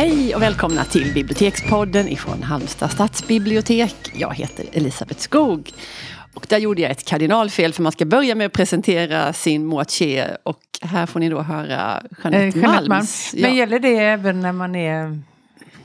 Hej och välkomna till Bibliotekspodden ifrån Halmstad stadsbibliotek. Jag heter Elisabeth Skog. Och där gjorde jag ett kardinalfel för man ska börja med att presentera sin moitié och här får ni då höra Jeanette, Eh, Jeanette Malms. Malm. Men gäller det även när man är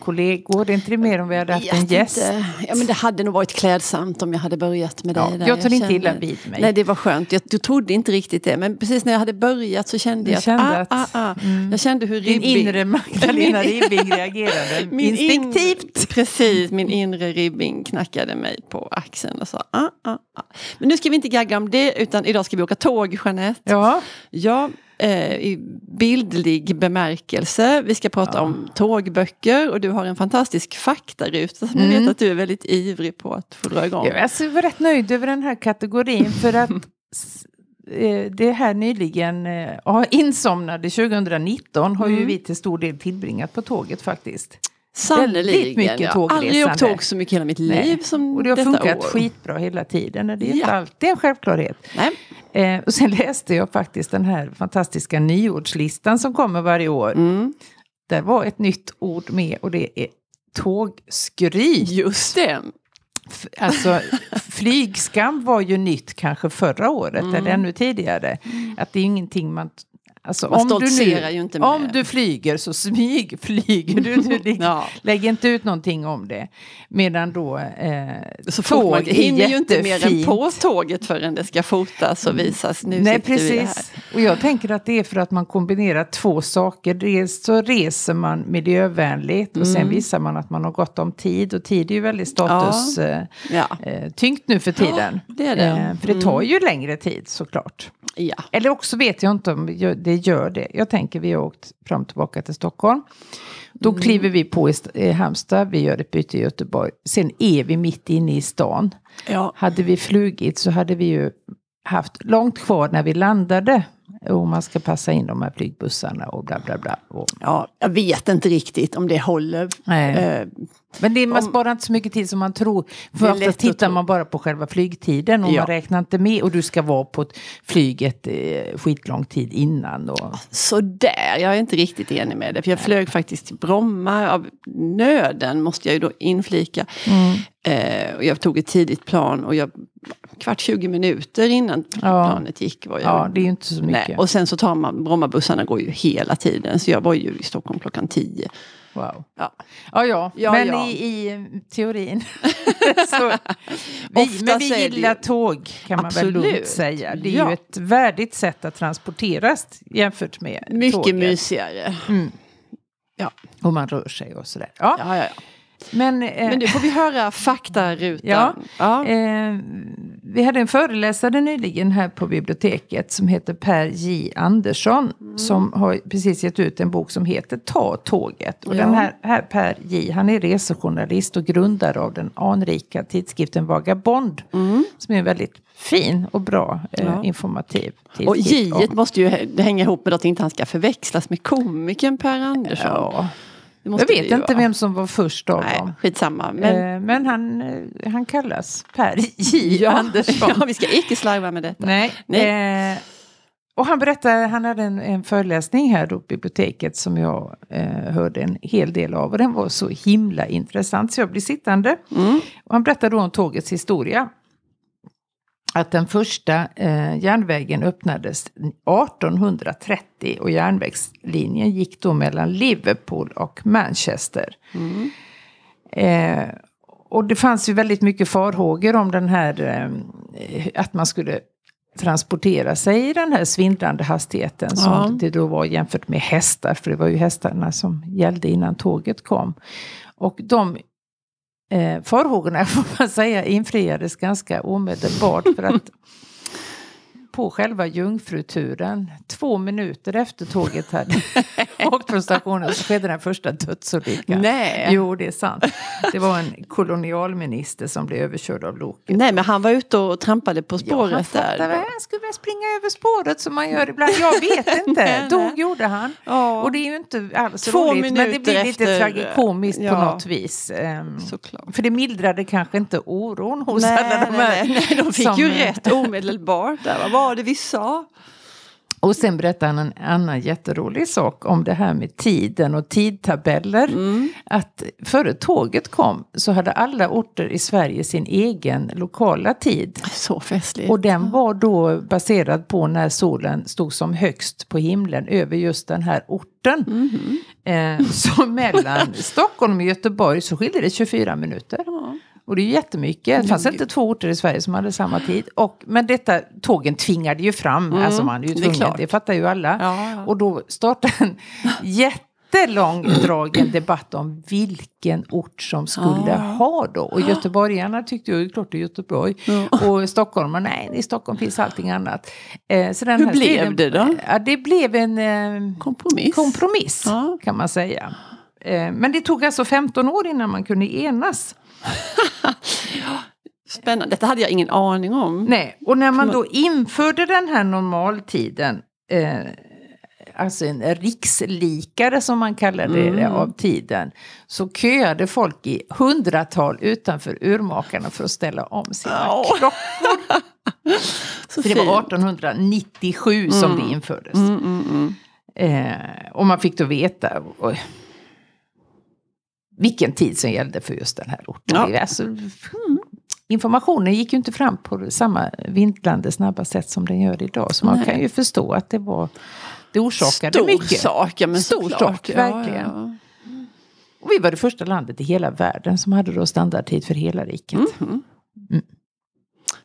kollegor? Det är inte det mer om vi hade haft en gäst? inte. Ja, men det hade nog varit klädsamt om jag hade börjat med dig. Ja, där. jag tar inte kände- illa vid mig. Nej, det var skönt. Jag, jag trodde inte riktigt det. Men precis när jag hade börjat så kände Du jag kände att, att- ah, ah, ah. Jag kände hur Din ribbig... inre Magdalena Ribbing reagerade Min instinktivt. In, precis, min inre ribbing knackade mig på axeln och sa ah, ah, ah. Men nu ska vi inte gagga om det utan idag ska vi åka tåg Jeanette. Ja, Ja, i bildlig bemärkelse. Vi ska prata om tågböcker och du har en fantastisk faktaruta som jag Mm. vet att du är väldigt ivrig på att få dra igång. jag alltså, var rätt nöjd över den här kategorin för att eh, det här nyligen eh, ja, insomnade 2019 har ju Mm. vi till stor del tillbringat på tåget faktiskt. Väldigt mycket Jag har aldrig åkt tåg så mycket i hela mitt Nej. liv som Och det har detta funkat år. skitbra hela tiden. Det är inte Ja. alltid en självklarhet. Nej. Eh, och sen läste jag faktiskt den här fantastiska nyordslistan som kommer varje år. Mm. Där var ett nytt ord med och det är tågskryt. Just det. F- Alltså flygskam var ju nytt kanske förra året Mm. eller ännu tidigare. Att det är ingenting man... Alltså, Man om du, stoltserar nu, ju inte med- om du flyger så smygflyger du. du liksom, Ja. Lägg inte ut någonting om det. Medan då eh, Så man tåg är hinner ju inte mer än på tåget förrän det ska fotas och visas. Nu Nej, precis. Och jag tänker att det är för att man kombinerar två saker. Dels så reser man miljövänligt och Mm. sen visar man att man har gott om tid. Och tid är ju väldigt status eh, Ja. eh, nu för tiden. det är det. Eh, för det tar ju längre tid såklart. ja. Eller också vet jag inte om jag- det gör det. Jag tänker vi har åkt fram och tillbaka till Stockholm. Då Mm. kliver vi på i St- i Halmstad, vi gör ett byte i Göteborg. Sen är vi mitt inne i stan. Ja. Hade vi flugit så hade vi ju haft långt kvar när vi landade. Och man ska passa in de här flygbussarna och bla bla bla. Och, ja, jag vet inte riktigt om det håller. Nej. Eh, men det, man Om- sparar inte så mycket tid som man tror. För ofta tittar man bara på själva flygtiden och Ja. man räknar inte med. Och du ska vara på flyget eh, skitlång tid innan. Och, Sådär, jag är inte riktigt enig med det. För jag flög faktiskt till Bromma av nöden, måste jag ju då inflika. Mm. Eh, och jag tog ett tidigt plan och jag, kvart 20 minuter innan planet gick var jag... ja, det är ju inte så mycket. Nej, och sen så tar man, Brommabussarna går ju hela tiden. Så jag var ju i Stockholm klockan 10. Wow. Ja. Ja, ja, Ja, men ja. I, i teorin. så, vi, men vi gillar tåg kan man väl Absolut. lugnt säga. Det är Ja. ju ett värdigt sätt att transporteras jämfört med Mycket tåget. mysigare. Ja. Och man rör sig och sådär. Ja, Ja, ja, ja. men, eh, Men nu får vi höra faktarutan. Ja. ja. Eh, vi hade en föreläsare nyligen här på biblioteket som heter Per J Andersson. Som har precis gett ut en bok som heter Ta tåget. Och Ja. den här, här Per J, han är resejournalist och grundare av den anrika tidskriften Vagabond. Som är en väldigt fin och bra eh, Ja. informativ tidskrift. Och J måste ju hä- hänga ihop med att inte han ska förväxlas med komikern Per Andersson. Ja, jag vet inte vem som var först av Nej, dem. skitsamma. Men, Men, men han, eh, han kallas Per J Andersson. ja, vi ska icke slarva med detta. Nej. Nej. Eh, och han berättade, han hade en, en föreläsning här då på biblioteket som jag eh, hörde en hel del av. Och den var så himla intressant så jag blev sittande. Mm. Och han berättade då om tågets historia. Att den första eh, järnvägen öppnades 1830 och järnvägslinjen gick då mellan Liverpool och Manchester. Eh, och det fanns ju väldigt mycket farhågor om den här, eh, att man skulle transportera sig i den här svindlande hastigheten Ja. som det då var jämfört med hästar, för det var ju hästarna som gällde innan tåget kom. Och de eh, farhågorna får man säga infriades ganska omedelbart för att på själva jungfruturen, två minuter efter tåget hade åkt från stationen så skedde den första dödsolyckan. Nej. Jo, det är sant. Det var en kolonialminister som blev överkörd av loket. Nej, men han var ute och trampade på Ja, spåret han fattade där. han skulle väl springa över spåret som man gör ibland. Jag vet inte. Dog gjorde han. Ja. Och det är ju inte alls Två roligt. Men det blir lite efter- tragikomiskt på ja. något vis. Ehm, Såklart. för det mildrade kanske inte oron hos Nej, alla de här. nej, nej, de fick som- ju rätt omedelbart där. Var det vi sa? Och sen berättar han en annan jätterolig sak om det här med tiden och tidtabeller. Mm. Att före tåget kom så hade alla orter i Sverige sin egen lokala tid. Så festligt. Och den var då baserad på när solen stod som högst på himlen över just den här orten. Mhm. Eh, så mellan Stockholm och Göteborg så skilde det 24 minuter. Ja. Och det är ju jättemycket. Det fanns inte två orter i Sverige som hade samma tid. Och, men detta, tågen tvingade ju fram. Mm, Alltså man är ju det tvungen, klart. det, fattar ju alla. Ja, ja. Och då startade en jättelångdragen debatt om vilken ort som skulle Ja. ha då. Och göteborgarna tyckte ju klart det är Göteborg. Ja. Och stockholmare, nej i Stockholm finns allting annat. Eh, så den Hur här blev striden- det då? Ja, det blev en eh, Kompromiss. kompromiss Ja. kan man säga. Eh, men det tog alltså 15 år innan man kunde enas. Spännande. Detta hade jag ingen aning om. Nej, och när man då införde den här normaltiden, eh, alltså en rikslikare som man kallade det Mm. av tiden, så köade folk i hundratal utanför urmakarna för att ställa om sina Åh. klockor. Så det var fint. 1897 som Mm. det infördes. Mm, mm, mm. Eh, och man fick då veta oj, vilken tid som gällde för just den här orten. Ja. Alltså, mm, informationen gick ju inte fram på samma vinklande snabba sätt som den gör idag. Så man Nej. kan ju förstå att det var det orsakade Stor mycket. sak, ja men Stor såklart. sak, Ja, verkligen. ja. Och vi var det första landet i hela världen som hade då standardtid för hela riket. Mhm. Mm.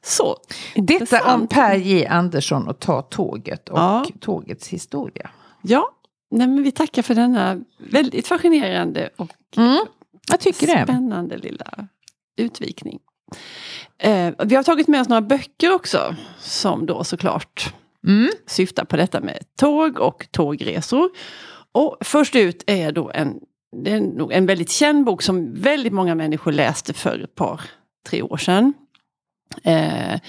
Så Detta om. Per J Andersson och Ta tåget och Ja. tågets historia. Ja, nej, men vi tackar för denna väldigt fascinerande och Mm, jag tycker det. spännande lilla utvikning. Eh, vi har tagit med oss några böcker också som då såklart Mm. syftar på detta med tåg och tågresor. Och först ut är då en, det är nog en väldigt känd bok som väldigt många människor läste för ett par, tre år sedan. Eh,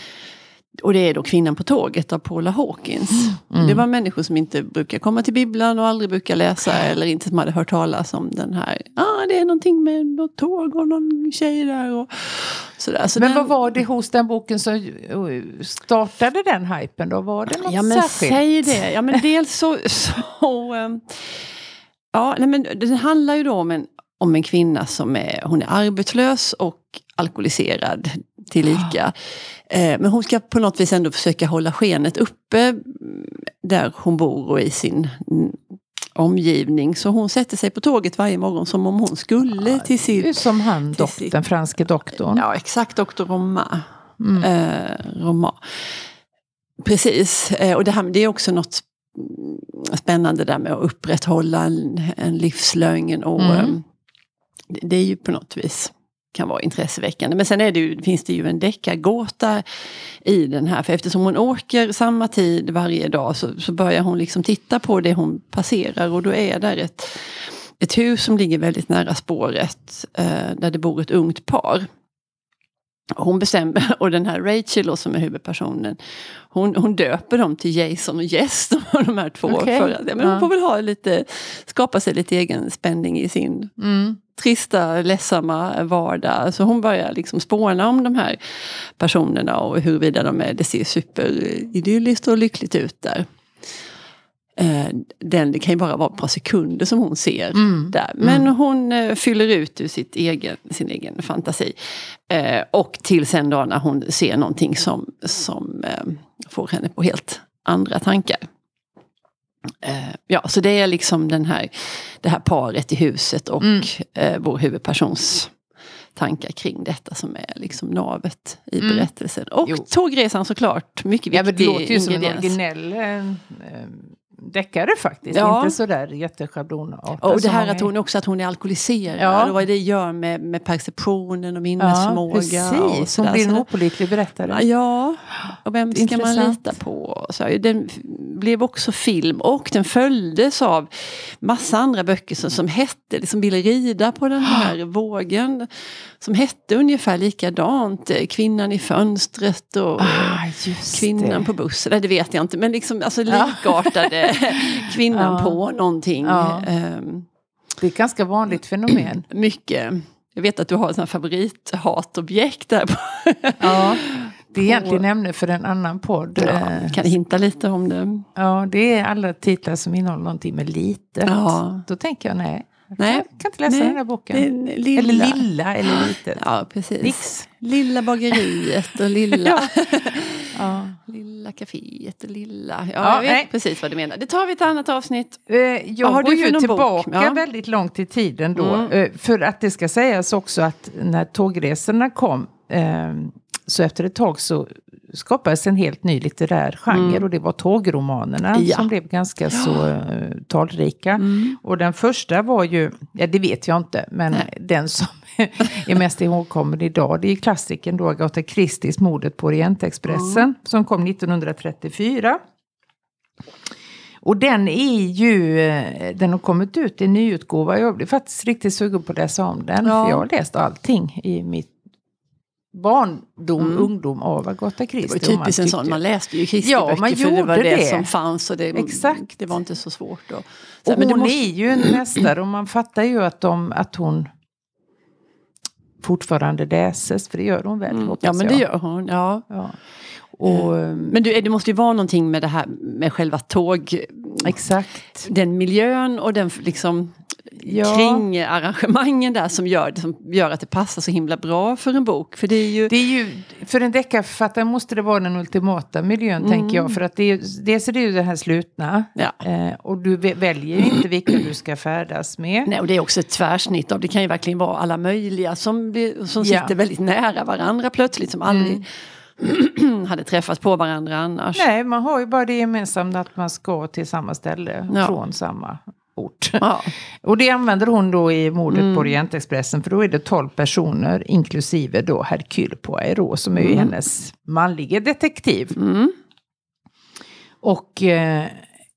och det är då Kvinnan på tåget av Paula Hawkins. Mm. Det var människor som inte brukar komma till bibblan och aldrig brukar läsa eller inte som hade hört talas om den här. Ah, det är någonting med något tåg och någon tjej där och sådär. Så Men den- vad var det hos den boken som eh, startade den hypen då? Var det något Ja men särskilt? säg det. Ja men dels så... så ehm, ja, nej, men den handlar ju då om en, om en kvinna som är, hon är arbetslös och alkoholiserad tillika. Eh, men hon ska på något vis ändå försöka hålla skenet uppe mm, där hon bor och i sin mm, omgivning. Så hon sätter sig på tåget varje morgon som om hon skulle till Det är sitt... som han, till dok- sitt- franske doktorn. Ja exakt, doktor Roma. Mm. Eh, Roma. Precis, eh, och det, här, det är också något mm, spännande där med att upprätthålla en, en livslögn. Och, Mm. eh, det, det är ju på något vis kan vara intresseväckande. Men sen är det ju, finns det ju en deckargåta i den här. För eftersom hon åker samma tid varje dag så, så börjar hon liksom titta på det hon passerar. Och då är där ett, ett hus som ligger väldigt nära spåret. Eh, där det bor ett ungt par. Hon bestämmer, och den här Rachel då, som är huvudpersonen, hon, hon döper dem till Jason och Jess, de, de här två. Okej. För men Ja. Hon får väl ha lite, skapa sig lite egen spänning i sin Mm. trista, ledsamma vardag. Så hon börjar liksom spåna om de här personerna och huruvida de är, det ser superidylliskt och lyckligt ut där. Eh, Den, det kan ju bara vara ett par sekunder som hon ser Mm. där. Men hon eh, fyller ut ur sitt egen, sin egen fantasi. Eh, och till sen då när hon ser någonting som, som eh, får henne på helt andra tankar. Eh, ja, så det är liksom den här, det här paret i huset och Mm. eh, vår huvudpersons tankar kring detta som är liksom navet i Mm. berättelsen. Och Jo. tågresan såklart, mycket Ja, men viktig det låter ju som en originell eh, eh, deckare faktiskt. Ja. Inte sådär jätteschablonartat. Och det som här att hon också att hon är alkoholiserad Ja. och vad det gör med, med perceptionen och Ja, minnesförmåga. och precis. Hon blir en opålitlig berättare. Ja, och vem ska man lita på? Så den blev också film och den följdes av massa andra böcker som, som hette, liksom ville rida på den här vågen. Som hette ungefär likadant, eh, Kvinnan i fönstret och Ah, Kvinnan det. på bussen, nej det vet jag inte, men liksom alltså Ja. likartade Kvinnan Ja. på någonting. Ja. Ehm, Det är ett ganska vanligt fenomen. mycket. Jag vet att du har ett favorithatobjekt där. På. Ja. Det är egentligen ämne för en annan podd. Ja, Eh, kan hinta lite om det. Ja, det är alla titlar som innehåller någonting med litet. Ja. Då tänker jag nej, jag Nej. kan, inte läsa Nej, den här boken. Lilla. Eller lilla eller litet. Ja, precis. Nix. Lilla bageriet och lilla, Ja. Lilla kaféet och lilla... Ja, Ja, jag vet nej. precis vad du menar. Det tar vi ett annat avsnitt. Eh, Jag har du ju tillbaka? Ja. väldigt långt i tiden då. Mm. Eh, För att det ska sägas också att när tågresorna kom eh, så efter ett tag så skapades en helt ny litterär genre Mm. och det var tågromanerna Ja. som blev ganska så eh, talrika. Och den första var ju, ja det vet jag inte, men Nej. den som är mest ihågkommen idag det är klassikern då Agatha Christies Mordet på Orientexpressen som kom 1934. Och den är ju, eh, den har kommit ut i nyutgåva. Jag blir faktiskt riktigt sugen på att läsa om den. Ja. För jag har läst allting i mitt barndom, Mm. ungdom av Agatha Det Christie. var och man typiskt en sån, man läste ju Christer Ja, man för det var gjorde det, det. som fanns och det, Exakt. det var inte så svårt. Då. Och Så, men du hon måste- är ju en mästare och man fattar ju att, de, att hon fortfarande läses, för det gör hon väl, Mm. hoppas Ja men det gör hon. Ja. Ja. Och, Men du, det måste ju vara någonting med det här med själva tåg... exakt. Den miljön och den liksom Ja. kring arrangemangen där som gör, som gör att det passar så himla bra för en bok. För det är ju... Det är ju, för en deckarförfattare måste det vara den ultimata miljön, tänker jag. För att det är, dels är det ju det här slutna. Ja. Eh, och du vä- väljer ju inte vilka du ska färdas med. Nej, och det är också ett tvärsnitt av, det kan ju verkligen vara alla möjliga som, som Ja. sitter väldigt nära varandra plötsligt, som aldrig hade träffat på varandra annars. Nej, man har ju bara det gemensamt att man ska till samma ställe Ja. från samma ort. Ja. Och det använder hon då i mordet på Orientexpressen. För då är det 12 personer, inklusive då Hercule Poirot, som är ju hennes manlige detektiv. Mm. Och eh,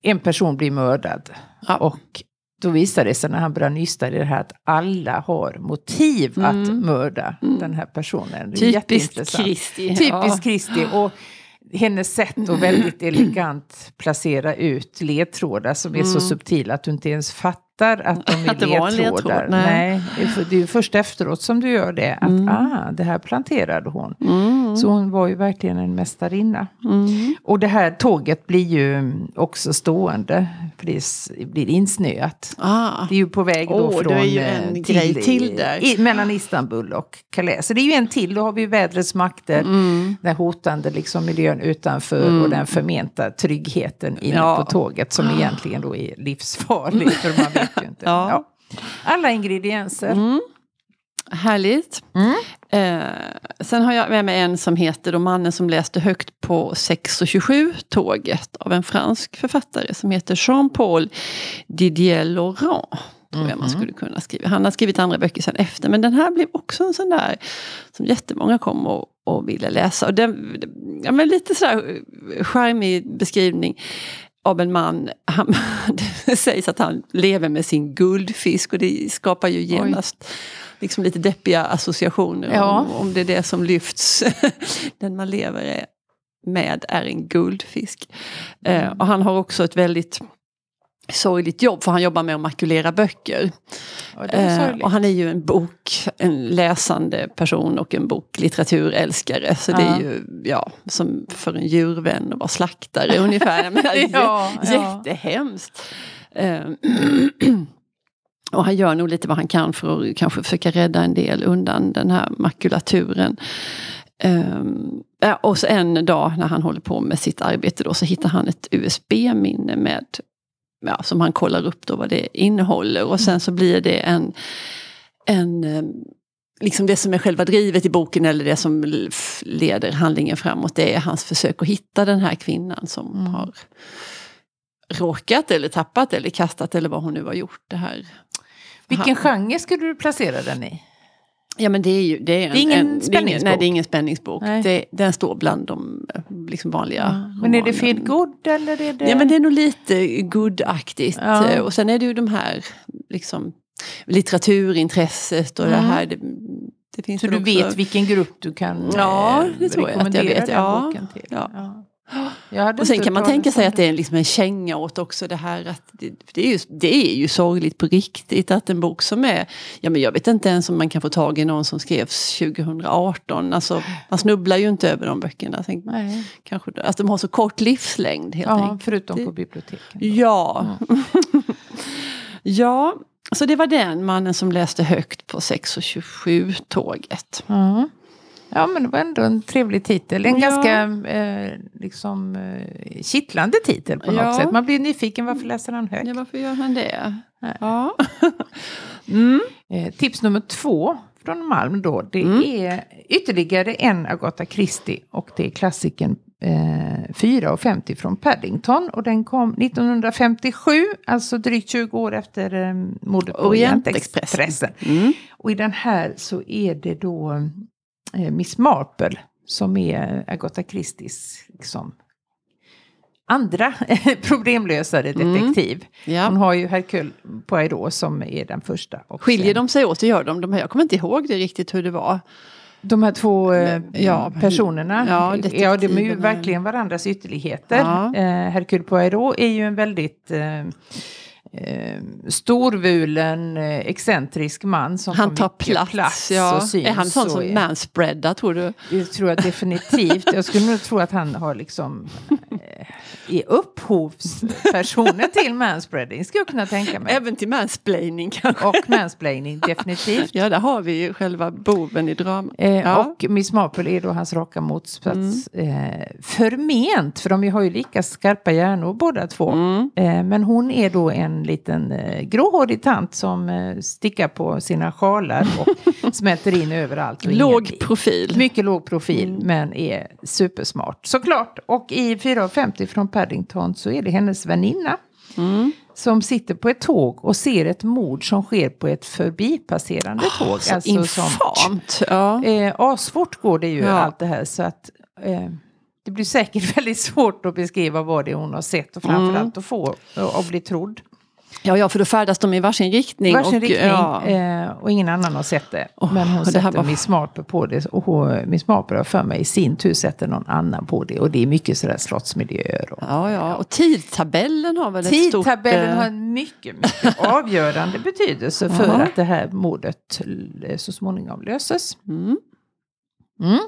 en person blir mördad. Ja. Och då visar det sig när han börjar nysta i det här att alla har motiv att mörda den här personen. Mm. Typiskt. Kristi. Typiskt Ja. Kristi. Och hennes sätt att väldigt elegant placera ut ledtrådar som är så subtila att du inte ens fattar att de är Mm. Att det var en ledtrådar. ledtråd, nej. Nej, det är ju först efteråt som du gör det. Att Mm. ah, det här planterade hon. Så hon var ju verkligen en mästarinna. Mm. Och det här tåget blir ju också stående. För det blir insnöat. Ah. Det är ju på väg då det från... eh, till där. I, mellan Istanbul och Calais. Så det är ju en till. Då har vi vädrets makter. Mm. Den hotande liksom miljön utanför och den förmenta tryggheten inne Ja. på tåget. Som egentligen då är livsfarlig. För man vet ju inte. Ja. Ja. Alla ingredienser. Härligt. Mm. Eh, sen har jag med mig en som heter då Mannen som läste högt på 6.27-tåget av en fransk författare som heter Jean-Paul Didier Laurent. Tror jag man skulle kunna skriva. Han har skrivit andra böcker sen efter, men den här blev också en sån där som jättemånga kom och, och ville läsa. Och den, ja, men lite sådär charmig beskrivning av en man. Han, sägs att han lever med sin guldfisk och det skapar ju genast liksom lite deppiga associationer Ja. om, om det är det som lyfts. Den man lever med är en guldfisk. Eh, och han har också ett väldigt sorgligt jobb för han jobbar med att makulera böcker. Ja, Eh, och han är ju en bok, en läsande person och en boklitteraturälskare. Så det är Ja. ju ja, som för en djurvän att vara slaktare ungefär. Menar, Ja, jä- ja. Jättehemskt. Eh, och han gör nog lite vad han kan för att kanske försöka rädda en del undan den här makulaturen. Um, ja, och så en dag när han håller på med sitt arbete då så hittar han ett USB-minne med ja, som han kollar upp då vad det innehåller och sen så blir det en, en eh, liksom det som är själva drivet i boken eller det som leder handlingen framåt det är hans försök att hitta den här kvinnan som Mm. har råkat eller tappat eller kastat eller vad hon nu har gjort det här. Vilken han- genre skulle du placera den i? Ja men det är ju det är, en, Det är ingen en, det är spänningsbok? Nej det är ingen spänningsbok. Det, den står bland de liksom vanliga Men är det feel good eller är det... Ja men det är nog lite good-aktigt. Ja. Och sen är det ju de här liksom, litteraturintresset och det Mm. här. Det, det finns Så du också- vet vilken grupp du kan Ja, eh, det tror jag att jag vet, ja. boken till? Ja. Och sen kan man tänka sig att det är liksom en känga åt också det här att det, det, är ju, det är ju sorgligt på riktigt att en bok som är, ja men jag vet inte ens om man kan få tag i någon som skrevs 2018, alltså man snubblar ju inte över de böckerna. Nej. kanske, att de har så kort livslängd helt Ja, enkelt. förutom på biblioteken. Ja. ja, så det var den mannen som läste högt på 6.27-tåget. Ja. Ja, men det var ändå en trevlig titel. En Ja. ganska eh, liksom, eh, kittlande titel på något Ja. sätt. Man blir nyfiken, varför läser han högt? Ja, varför gör han det? Nej. Ja. mm. Eh, tips nummer två från Malm då, det Mm. är ytterligare en Agatha Christie och det är klassikern eh, 4.50 från Paddington och den kom 1957, alltså drygt 20 år efter eh, mordet på Orientexpressen. Mm. Och i den här så är det då Miss Marple som är Agatha Christies liksom, andra problemlösare Mm. detektiv. Hon Ja. har ju Hercule Poirot som är den första. Och Skiljer sen- de sig åt, det gör de. de här, jag kommer inte ihåg det riktigt hur det var. De här två eh, Ja, personerna, ja, ja, de är ju verkligen varandras ytterligheter. Ja. Eh, Hercule Poirot är ju en väldigt eh, eh, storvulen, eh, excentrisk man som Han tar mycket plats. ja. och syns. är han sån som är- manspreadar tror du? Det tror jag definitivt. Jag skulle nog tro att han har liksom eh, är upphovspersonen till manspreading, skulle jag kunna tänka mig. Även till mansplaining kanske? Och mansplaining, definitivt. Ja, där har vi ju själva boven i dramat. Eh, Ja. Och Miss Marple är då hans raka motsats. Eh, förment, för de har ju lika skarpa hjärnor båda två. Mm. Eh, men hon är då en liten eh, gråhårig tant som eh, stickar på sina sjalar och smälter in överallt. Låg ingen- profil. Mycket låg profil, Mm. men är supersmart. Såklart. Och i 4.50 från Paddington så är det hennes väninna. Mm. Som sitter på ett tåg och ser ett mord som sker på ett förbipasserande tåg. Ah, Så Alltså som- infamt. Ja. Eh, asfort går det ju Ja. allt det här så att eh, det blir säkert väldigt svårt att beskriva vad det är hon har sett och framförallt Mm. att få och, och bli trodd. Ja, ja, för då färdas de i varsin riktning. Varsin och, riktning Ja. eh, och ingen annan har sett det. Åh, Men hon det sätter var- Miss Marple på det och hon, Miss Marple har för mig i sin tur sätter någon annan på det och det är mycket sådär slottsmiljöer. Och, Ja, ja, och tidtabellen har väl ett stort... Tidtabellen eh, har en mycket, mycket avgörande betydelse för Ja. att det här mordet eh, så småningom löses. Mm. Mm.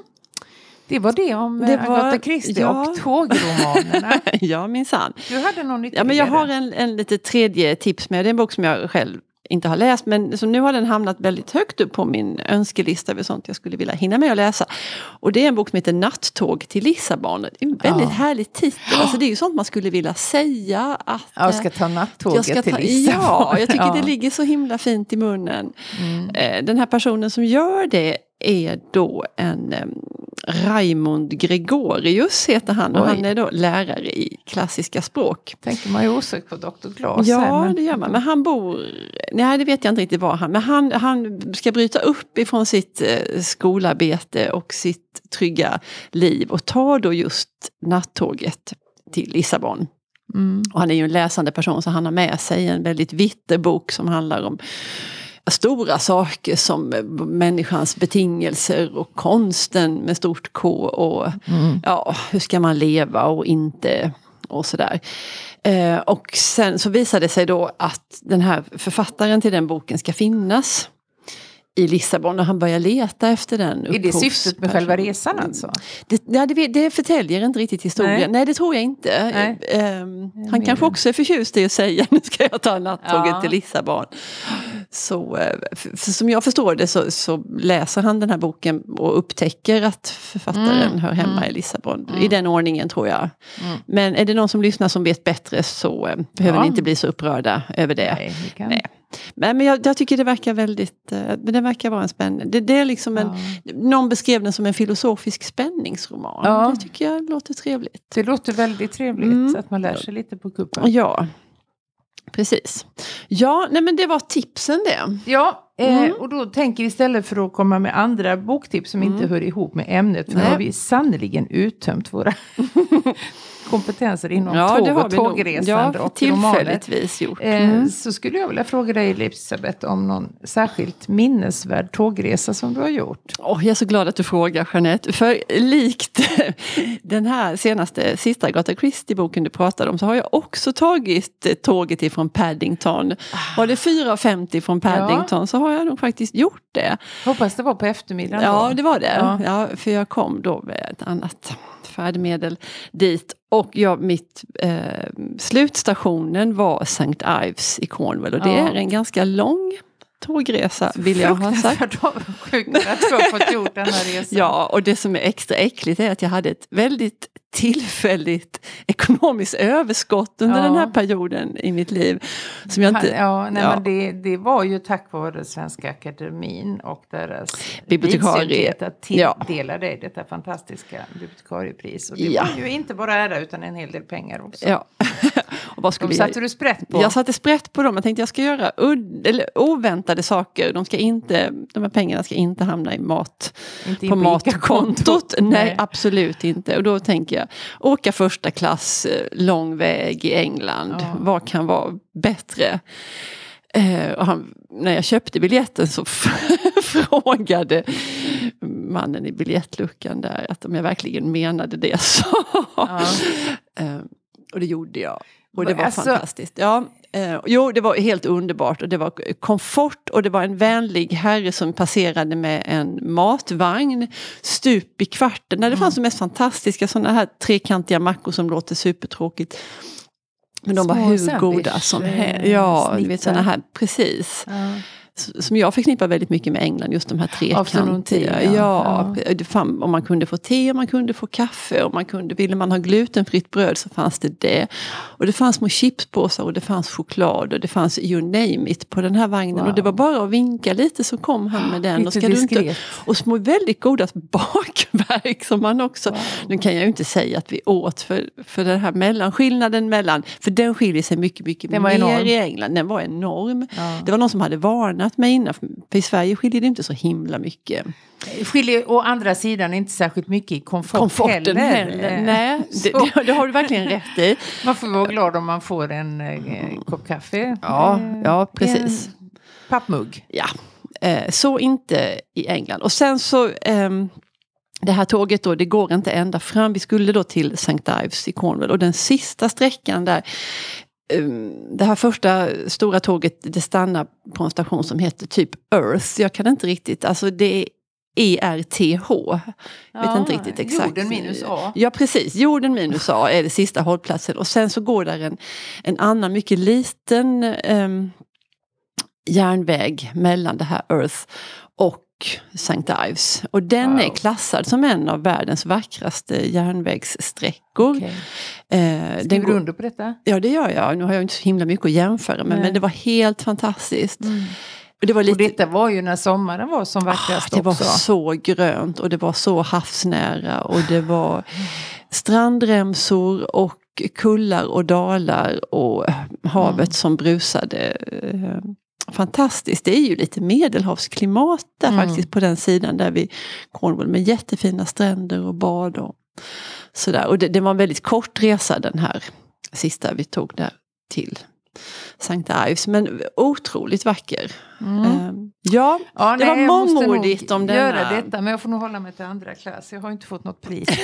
Det var det om Det det var- Agatha Christie ja. och tågromanerna. ja, minsann. Du hade någon Ja, ytterligare? men jag har en, en lite tredje tips med. Det är en bok som jag själv inte har läst men så nu har den hamnat väldigt högt upp på min önskelista över sånt jag skulle vilja hinna med att läsa. Och det är en bok som heter Nattåg till Lissabon. Det är en väldigt Ja. härlig titel. Alltså det är ju sånt man skulle vilja säga att... Jag ska eh, ta nattåget ska till ta, Lissabon. Ja, jag tycker Ja. det ligger så himla fint i munnen. Mm. Eh, Den här personen som gör det är då en Raimund Gregorius heter han och Oj. han är då lärare i klassiska språk. Tänker man ju osökt på Dr. Glas. Ja, här, men- det gör man. Men han bor... Nej, det vet jag inte riktigt var han... Men han, han ska bryta upp ifrån sitt eh, skolarbete och sitt trygga liv och tar då just nattåget till Lissabon. Mm. Och han är ju en läsande person så han har med sig en väldigt vitter bok som handlar om stora saker som eh, människans betingelser och konsten med stort K och Mm. ja, hur ska man leva och inte och sådär. Eh, och sen så visar det sig då att den här författaren till den boken ska finnas i Lissabon och han börjar leta efter den. Är det syftet med själva resan alltså? Det, ja, det, det förtäljer inte riktigt historien. Nej. Nej, det tror jag inte. Nej. Ehm, han kanske också är förtjust i att säga nu ska jag ta nattåget Ja. till Lissabon. Så, eh, som jag förstår det så, så läser han den här boken och upptäcker att författaren Mm, hör hemma mm. i Lissabon. I den ordningen tror jag. Mm. Men är det någon som lyssnar som vet bättre så eh, behöver Ja. ni inte bli så upprörda över det. Nej. Nej. Men, men jag, jag tycker det verkar väldigt, eh, men det verkar vara en spännande, det, det är liksom en, Ja. någon beskrev den som en filosofisk spänningsroman. Ja. Det tycker jag låter trevligt. Det låter väldigt trevligt Mm. att man lär sig lite på kuppen. Ja, precis. Ja, nej men det var tipsen det. Ja, eh, Mm. och då tänker vi istället för att komma med andra boktips som inte Mm. hör ihop med ämnet. För nu har vi sannerligen uttömt våra kompetenser inom Ja, tåg och tågresande Ja, och romaner. tillfälligtvis gjort. Eh, Mm. Så skulle jag vilja fråga dig Elisabeth om någon särskilt minnesvärd tågresa som du har gjort. Åh, jag är så glad att du frågar Jeanette. För likt den här senaste, sista Agatha Christie-boken du pratade om så har jag också tagit tåget ifrån Paddington. Var det 4.50 från Paddington så har jag nog faktiskt gjort det. Hoppas det var på eftermiddagen Ja, då. det var det. Ja. Ja. för jag kom då med ett annat färdmedel dit. Och jag, mitt, eh, slutstationen var St. Ives i Cornwall och det Ja. är en ganska lång tågresa vill jag ha sagt. Att du har fått gjort den här resan. Ja, och det som är extra äckligt är att jag hade ett väldigt tillfälligt ekonomiskt överskott under Ja. den här perioden i mitt liv. Som jag inte, ja, nej, ja. Men det, det var ju tack vare Svenska Akademin och deras Bibliotekarie. att tilldela dig detta fantastiska bibliotekariepris. Och det Ja. var ju inte bara ära utan en hel del pengar också. ja. och vad skulle De jag satte du sprätt på. Jag satte sprätt på dem. Jag tänkte jag ska göra eller oväntade saker. De, ska inte, de här pengarna ska inte hamna i mat, Inte in på matkontot. Nej, Nej. absolut inte. Och då tänker jag, åka första klass eh, lång väg i England. Ja. Vad kan vara bättre? Eh, han, när jag köpte biljetten så frågade mannen i biljettluckan där att om jag verkligen menade det jag sa. Ja. Eh, och det gjorde jag. Och det var Alltså- fantastiskt. Ja, eh, jo, det var helt underbart och det var komfort och det var en vänlig herre som passerade med en matvagn stup i kvarten där det fanns de mest fantastiska sådana här trekantiga mackor som låter supertråkigt. Men de var Små hur sandwich, goda som eh, helst. Ja, du vet sådana här, precis. Ja. Som jag förknippar väldigt mycket med England, just de här trekantiga. Ja, ja. Fann, om man kunde få te, om man kunde få kaffe, om man kunde, ville man ha glutenfritt bröd så fanns det det. Och det fanns små chipspåsar och det fanns choklad och det fanns you name it på den här vagnen. Wow. Och det var bara att vinka lite så kom han med den. Lite och, ska du inte, och små väldigt goda bakverk som man också... Wow. Nu kan jag ju inte säga att vi åt för, för den här mellanskillnaden mellan, för den skiljer sig mycket, mycket Den mer i England. Den var enorm. Ja. Det var någon som hade varnat mig innan, för i Sverige skiljer det inte så himla mycket. Skiljer å andra sidan inte särskilt mycket i komfort Komforten heller. heller. Nej, det, det, det har du verkligen rätt i. Man får vara glad om man får en eh, kopp kaffe. Ja, eh, ja i precis. En pappmugg. Ja, eh, så inte i England. Och sen så ehm, det här tåget då, det går inte ända fram. Vi skulle då till St. Ives i Cornwall och den sista sträckan där det här första stora tåget det stannar på en station som heter typ Earth. Jag kan inte riktigt, alltså det är ERTH. Jag vet Ja, inte riktigt exakt. jorden minus A. Ja precis, jorden minus A är det sista hållplatsen. Och sen så går där en, en annan mycket liten ehm, järnväg mellan det här Earth och St. Ives. Och den Wow. är klassad som en av världens vackraste järnvägssträckor. Okej. Eh, Skriver du under på detta? Ja det gör jag, nu har jag inte så himla mycket att jämföra med Nej. men det var helt fantastiskt. Och det var Och lite, detta var ju när sommaren var som Ah, vackrast det var också. så grönt och det var så havsnära och det var strandremsor och kullar och dalar och havet Mm. som brusade. Fantastiskt, det är ju lite medelhavsklimat där Mm. faktiskt på den sidan där vid Cornwall med jättefina stränder och bad och sådär. Och det, det var en väldigt kort resa den här sista vi tog där till St. Ives men otroligt vacker. Mm. Eh, Ja, Ja, det var jag måste mångordigt om denna. göra detta, men jag får nog hålla mig till andra klass. Jag har inte fått något pris.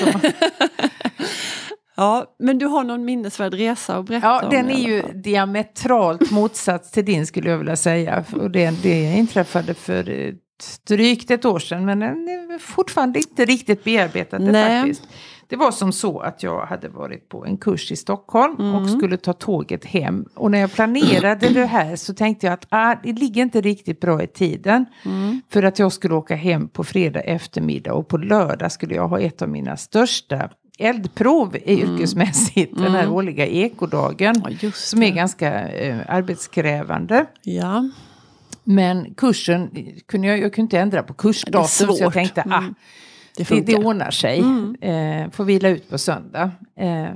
Ja, men du har någon minnesvärd resa att berätta Ja, om den i är ju diametralt motsats till din skulle jag vilja säga. Och det, det inträffade för eh, drygt ett år sedan, men den är fortfarande inte riktigt Nej. faktiskt. Det var som så att jag hade varit på en kurs i Stockholm Mm. och skulle ta tåget hem. Och när jag planerade det här så tänkte jag att ah, det ligger inte riktigt bra i tiden. Mm. För att jag skulle åka hem på fredag eftermiddag och på lördag skulle jag ha ett av mina största eldprov i yrkesmässigt. Den här årliga ekodagen. Mm. Ja, Som är det. ganska eh, arbetskrävande. Ja, Men kursen kunde jag, jag kunde inte ändra på kursdatum. Så jag tänkte ah, Mm. det det, funkar. det ordnar sig. Mm. Eh, får vila ut på söndag. Eh,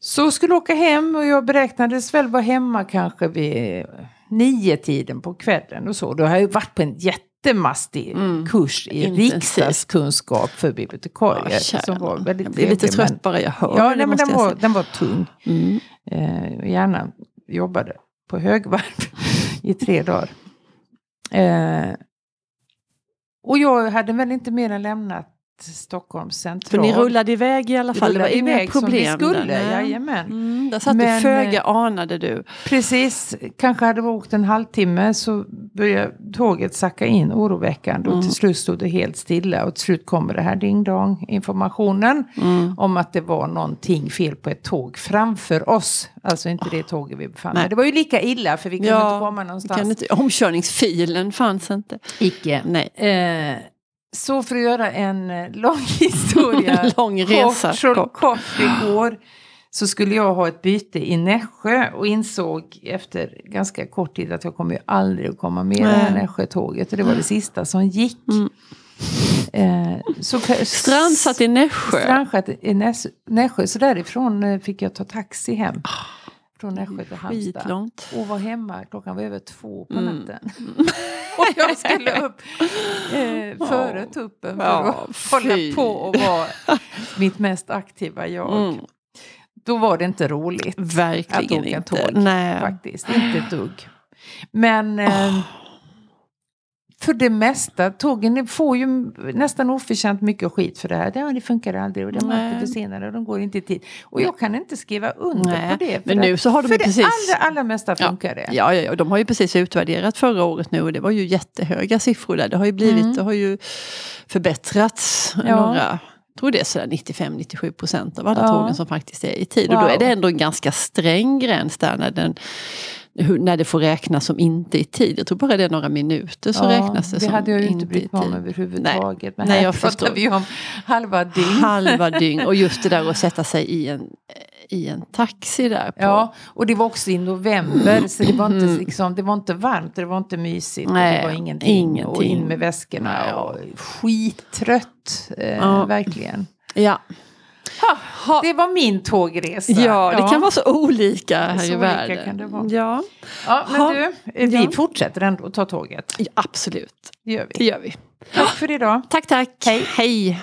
så skulle åka hem och jag beräknades väl vara hemma kanske vid nio tiden på kvällen och så. Då har jag ju varit på en jättemastig Mm. kurs i Intensivt. riksdagskunskap för bibliotekarier. Ja, som var väldigt jag blir lite trött men- bara jag hör Ja, nej, men den var, säga. den var tung. Mm. Eh, och gärna jobbade på högvarv i tre dagar. Eh, och jag hade väl inte mer än lämnat Stockholms För central. ni rullade iväg i alla fall. Det var inga iväg som vi problem. skulle, där. Jajamän. Mm, där satt Men, du föga anade du. Precis, kanske hade vi åkt en halvtimme så började tåget sacka in oroväckande och Mm. till slut stod det helt stilla och till slut kommer det här ding dong informationen Mm. om att det var någonting fel på ett tåg framför oss. Alltså inte det tåget vi befann oss Det var ju lika illa för vi kunde Ja, inte komma någonstans. Inte, omkörningsfilen fanns inte. Icke. Nej. Eh, så för att göra en eh, lång historia Lång resa, kort, så kort. kort igår så skulle jag ha ett byte i Nässjö och insåg efter ganska kort tid att jag kommer ju aldrig att komma med det här Nej. Nässjö-tåget och det var det sista som gick. Mm. Eh, så, Strandsatt i Nässjö. Strandsatt i Näs- Nässjö, så därifrån eh, fick jag ta taxi hem. Från Nässjö till Halmstad. Skitlångt. Och var hemma, klockan var över två på Mm. natten. och jag skulle upp eh, före tuppen för Ja, att hålla fy. på och vara mitt mest aktiva jag. Mm. Då var det inte roligt att Verkligen åka inte. tåg. Nej. Faktiskt, inte ett dugg. Men eh, för det mesta, tågen får ju nästan oförtjänt mycket skit för det här. Ja, det funkar aldrig och de är Nej. alltid försenade och de går inte i tid. Och jag kan inte skriva under Nej, på det. Men nu så har de för det precis- allra, allra mesta funkar det. Ja, ja, ja, de har ju precis utvärderat förra året nu och det var ju jättehöga siffror där. Det har ju blivit, Mm. det har ju förbättrats Ja. några, jag tror det är sådär 95-97 procent av alla Ja. tågen som faktiskt är i tid. Och då Wow. är det ändå en ganska sträng gräns där när, den, hur, när det får räknas som inte i tid. Jag tror bara det är några minuter så räknas det, det som hade jag ju inte inte i brytt mig om tid. överhuvudtaget. Men Nej, här jag pratar förstår. vi om halva dygn. Halva dygn och just det där att sätta sig i en, i en taxi där. På, Ja, och det var också i november så det var inte, Mm. liksom, det var inte varmt, det var inte mysigt. och Nej, det var ingenting. Och ingenting. in med väskorna. Och skittrött, eh, Ja. verkligen. ja. Ha, det var min tågresa. Ja, det kan vara så olika här Så i världen. det. Ja, Ja, men Ha. du, vi Ja. fortsätter ändå att ta tåget. ja, absolut. Det gör Det vi. gör vi. Tack för idag. Tack, tack. Hej. Hej.